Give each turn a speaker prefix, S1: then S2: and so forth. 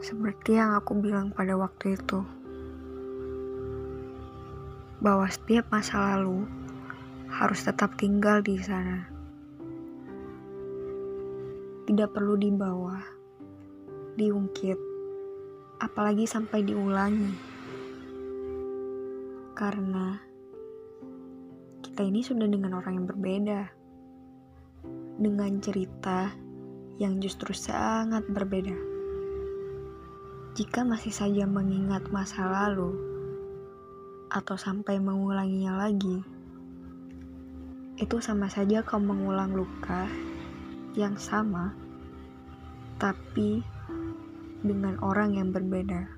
S1: Seperti yang aku bilang pada waktu itu, bahwa setiap masa lalu harus tetap tinggal di sana. Tidak perlu dibawa, diungkit, apalagi sampai diulangi. Karena kita ini sudah dengan orang yang berbeda. Dengan cerita yang justru sangat berbeda. Jika masih saja mengingat masa lalu, atau sampai mengulanginya lagi, itu sama saja kau mengulang luka yang sama, tapi dengan orang yang berbeda.